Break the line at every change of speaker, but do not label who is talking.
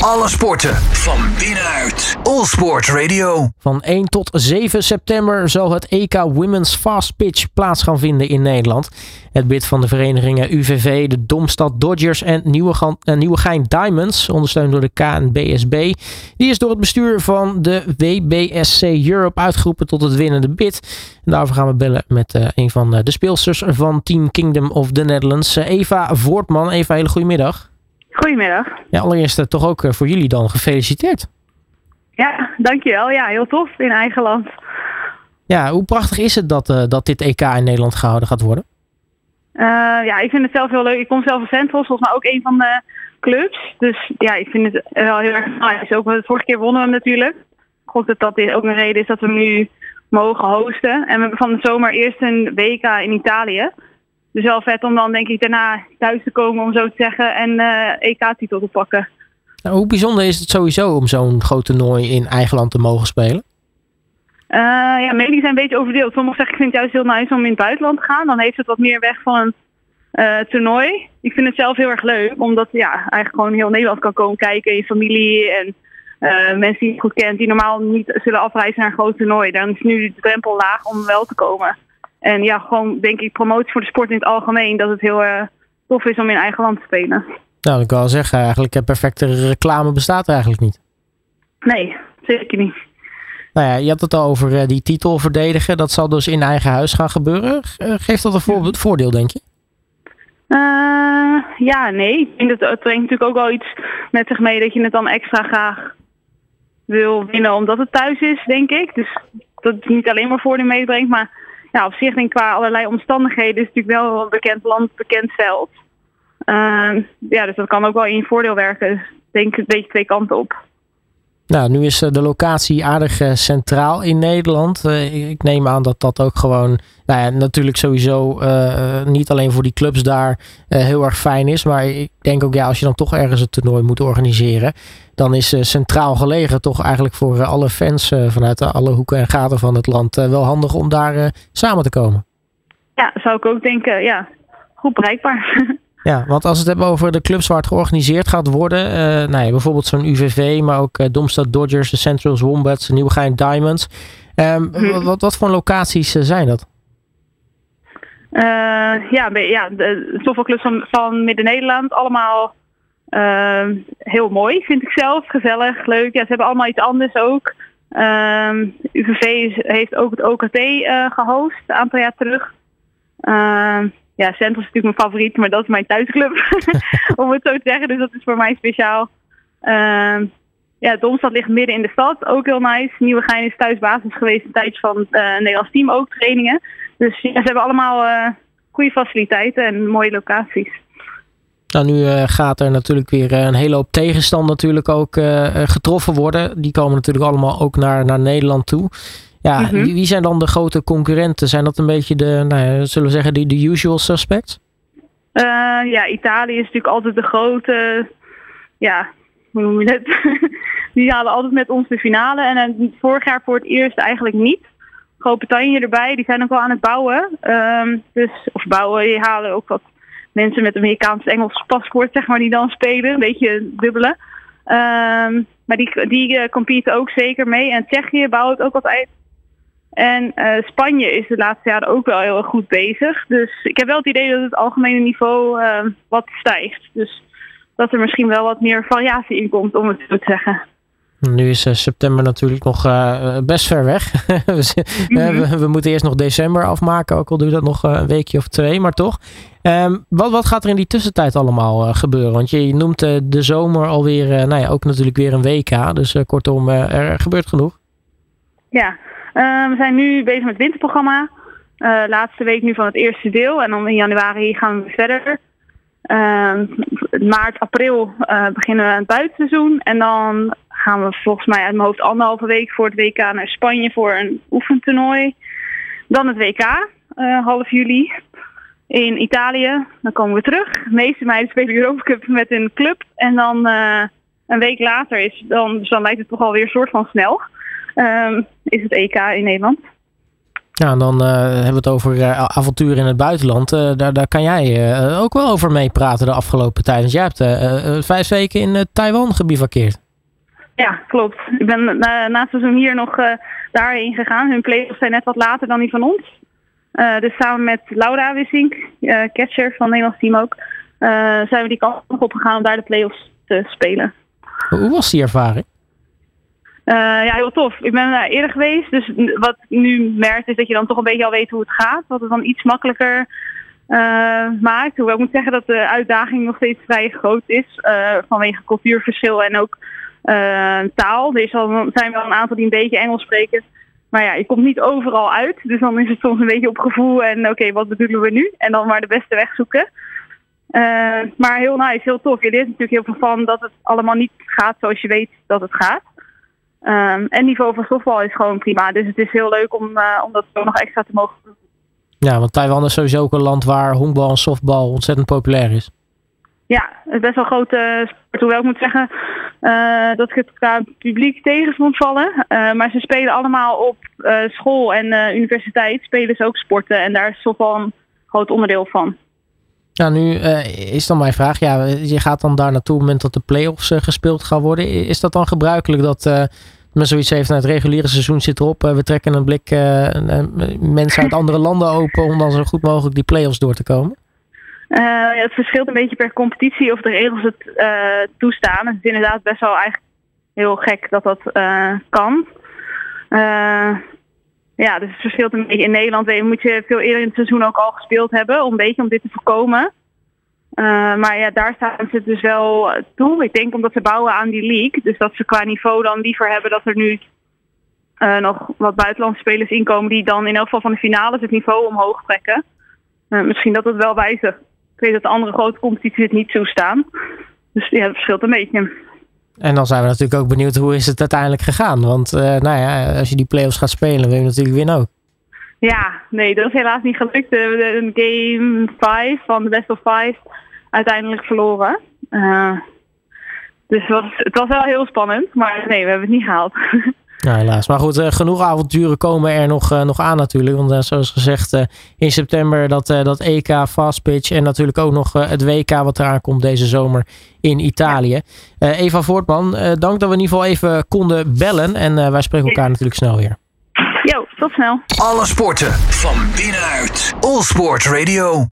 Alle sporten van binnenuit. All Sport Radio.
Van 1 tot 7 september zal het EK Women's Fast Pitch plaats gaan vinden in Nederland. Het bid van de verenigingen UVV, de Domstad Dodgers en Nieuwegein, uh, Nieuwegein Diamonds, ondersteund door de KNBSB, die is door het bestuur van de WBSC Europe uitgeroepen tot het winnende bid. En daarover gaan we bellen met uh, een van de speelsters van Team Kingdom of the Netherlands, Eva Voortman. Eva, hele goedemiddag.
Goedemiddag.
Ja, allereerst toch ook voor jullie dan gefeliciteerd.
Ja, dankjewel. Ja, heel tof in eigen land.
Ja, hoe prachtig is het dat, uh, dat dit EK in Nederland gehouden gaat worden?
Uh, ja, ik vind het zelf heel leuk. Ik kom zelf van Centros, volgens mij ook een van de clubs. Dus ja, ik vind het wel heel erg nice. Ook, de vorige keer wonnen we natuurlijk. Ik hoop dat dat ook een reden is dat we nu mogen hosten. En we hebben van de zomer eerst een WK in Italië. Dus wel vet om dan denk ik daarna thuis te komen, om zo te zeggen, en uh, EK-titel te pakken.
Nou, hoe bijzonder is het sowieso om zo'n groot toernooi in eigen land te mogen spelen?
Uh, ja, meningen zijn een beetje overdeeld. Sommigen zeggen ik vind het juist heel nice om in het buitenland te gaan. Dan heeft het wat meer weg van een uh, toernooi. Ik vind het zelf heel erg leuk, omdat ja, eigenlijk gewoon heel Nederland kan komen kijken. Je familie en uh, mensen die je goed kent, die normaal niet zullen afreizen naar een groot toernooi. Dan is nu de drempel laag om wel te komen. En ja, gewoon denk ik promotie voor de sport in het algemeen. Dat het heel uh, tof is om in eigen land te spelen.
Nou, ik kan wel zeggen, eigenlijk perfecte reclame bestaat eigenlijk niet.
Nee, zeker niet.
Nou ja, je had het al over uh, die titel verdedigen. Dat zal dus in eigen huis gaan gebeuren. Uh, geeft dat een voor voordeel, denk je?
ja, nee. Ik denk dat het brengt natuurlijk ook wel iets met zich mee dat je het dan extra graag wil winnen omdat het thuis is, denk ik. Dus dat het niet alleen maar voordeel meebrengt, maar ja, op zich denk ik qua allerlei omstandigheden is het natuurlijk wel een bekend land, bekend veld. Uh, ja, dus dat kan ook wel in je voordeel werken. Denk een beetje twee kanten op.
Nou, nu is de locatie aardig uh, centraal in Nederland. Uh, ik neem aan dat dat ook gewoon, nou ja, natuurlijk sowieso niet alleen voor die clubs daar heel erg fijn is. Maar ik denk ook, ja, als je dan toch ergens een toernooi moet organiseren, dan is centraal gelegen toch eigenlijk voor alle fans vanuit alle hoeken en gaten van het land wel handig om daar samen te komen.
Ja, zou ik ook denken, ja, goed bereikbaar.
Ja, want als we het hebben over de clubs waar het georganiseerd gaat worden. Uh, nou ja, bijvoorbeeld zo'n UVV, maar ook uh, Domstad Dodgers, de Centrals Wombats, de Nieuwegein Diamonds. Um, hmm. wat, wat voor locaties uh, zijn dat?
ja, ja, de softbalclubs van, van Midden-Nederland. Allemaal ehm, heel mooi, vind ik zelf. Gezellig, leuk. Ja, ze hebben allemaal iets anders ook. Um, UVV heeft ook het OKT gehost, een aantal jaar terug ja, Central is natuurlijk mijn favoriet, maar dat is mijn thuisclub. om het zo te zeggen. Dus dat is voor mij speciaal. Uh, ja, Domstad ligt midden in de stad. Ook heel nice. Nieuwegein is thuisbasis geweest een tijdje van het uh, Nederlands team ook trainingen. Dus ja, ze hebben allemaal uh, goede faciliteiten en mooie locaties.
Nou, nu uh, gaat er natuurlijk weer een hele hoop tegenstand natuurlijk ook getroffen worden. Die komen natuurlijk allemaal ook naar, naar Nederland toe. Ja, mm-hmm. wie, wie, zijn dan de grote concurrenten? Zijn dat een beetje de, nou ja, zullen we zeggen, de, de usual suspects?
Uh, ja, Italië is natuurlijk altijd de grote, ja, hoe noem je het? die halen altijd met ons de finale. En uh, vorig jaar voor het eerst eigenlijk niet. Groot-Brittannië erbij, die zijn ook wel aan het bouwen. Um, dus, of bouwen, die halen ook wat mensen met een Amerikaans-Engels paspoort, zeg maar, die dan spelen. Een beetje dubbele. Um, maar die, die uh, competen ook zeker mee. En Tsjechië bouwt ook altijd en uh, Spanje is de laatste jaren ook wel heel erg goed bezig. Dus ik heb wel het idee dat het algemene niveau uh, wat stijgt. Dus dat er misschien wel wat meer variatie in komt, om het zo te zeggen.
Nu is uh, september natuurlijk nog best ver weg. we, mm-hmm. we, we, moeten eerst nog december afmaken, ook al duurt dat nog een weekje of twee, maar toch. Um, wat, wat gaat er in die tussentijd allemaal gebeuren? Want je, je noemt de zomer alweer, nou ja, ook natuurlijk weer een WK. Dus kortom, er gebeurt genoeg.
Ja, we zijn nu bezig met het winterprogramma. Uh, laatste week nu van het eerste deel. En dan in januari gaan we verder. Uh, maart, april uh, beginnen we aan het buitenseizoen. En dan gaan we volgens mij uit mijn hoofd anderhalve week voor het WK naar Spanje voor een oefentoernooi. Dan het WK, half juli. In Italië, dan komen we terug. De meeste meiden spelen Europa Cup met een club. En dan een week later is dan, dus dan lijkt het toch alweer een soort van snel um, is het EK in Nederland.
Ja, en dan hebben we het over avonturen in het buitenland. daar, daar kan jij ook wel over meepraten de afgelopen tijd. Want jij hebt vijf weken in Taiwan gebivakkeerd.
Ja, klopt. Ik ben na, na het seizoen hier nog daarheen gegaan. Hun play-offs zijn net wat later dan die van ons. dus samen met Laura Wissink, catcher van het Nederlands team ook, zijn we die kant op gegaan om daar de play-offs te spelen.
Hoe was die ervaring?
Uh, ja, heel tof. Ik ben daar eerder geweest. Dus wat nu merkt is dat je dan toch een beetje al weet hoe het gaat. Wat het dan iets makkelijker uh, maakt. Hoewel ik moet zeggen dat de uitdaging nog steeds vrij groot is. Vanwege cultuurverschil en ook taal. Er al, zijn wel een aantal die een beetje Engels spreken. Maar ja, je komt niet overal uit. Dus dan is het soms een beetje op gevoel. En oké, wat bedoelen we nu? En dan maar de beste weg zoeken. Maar heel nice, heel tof. Je leert natuurlijk heel veel van dat het allemaal niet gaat zoals je weet dat het gaat. Um, en niveau van softbal is gewoon prima. Dus het is heel leuk om, uh, om dat nog extra te mogen doen.
Ja, want Taiwan is sowieso ook een land waar honkbal en softbal ontzettend populair is.
Ja, het is best wel een grote sport. Hoewel ik moet zeggen uh, dat ik het qua publiek tegen vond vallen. Uh, maar ze spelen allemaal op school en universiteit. Spelen ze ook sporten. En daar is softbal een groot onderdeel van.
Nou, nu uh, is dan mijn vraag. Ja, je gaat dan daar naartoe op het moment dat de play-offs uh, gespeeld gaan worden. Is dat dan gebruikelijk dat uh, men zoiets heeft, nou, het reguliere seizoen zit erop. we trekken een blik mensen uit andere landen open om dan zo goed mogelijk die play-offs door te komen?
ja, het verschilt een beetje per competitie of de regels het toestaan. Het is inderdaad best wel eigenlijk heel gek dat dat kan. Ja, dus het verschilt een beetje. In Nederland moet je veel eerder in het seizoen ook al gespeeld hebben. Om een beetje om dit te voorkomen. Uh, maar ja, daar staan ze dus wel toe. Ik denk omdat ze bouwen aan die league. Dus dat ze qua niveau dan liever hebben dat er nu uh, nog wat buitenlandse spelers inkomen. Die dan in elk geval van de finales het niveau omhoog trekken. Uh, misschien dat het wel wijzigt. Ik weet dat de andere grote competities het niet zo staan. Dus ja, het verschilt een beetje.
En dan zijn we natuurlijk ook benieuwd hoe is het uiteindelijk gegaan. Want uh, nou ja, als je die play-offs gaat spelen, wil je natuurlijk winnen ook.
Ja, nee, dat is helaas niet gelukt. We hebben een game 5 van de best of 5 uiteindelijk verloren. Uh, dus het was, het was wel heel spannend, maar nee, we hebben het niet gehaald.
Ja, helaas. Maar goed, uh, genoeg avonturen komen er nog, uh, nog aan natuurlijk. Want uh, zoals gezegd, in september dat, dat EK Fast Pitch en natuurlijk ook nog het WK wat eraan komt deze zomer in Italië. Eva Voortman, dank dat we in ieder geval even konden bellen. En wij spreken elkaar natuurlijk snel weer.
Jo, tot snel.
Alle sporten van binnenuit. All Sport Radio.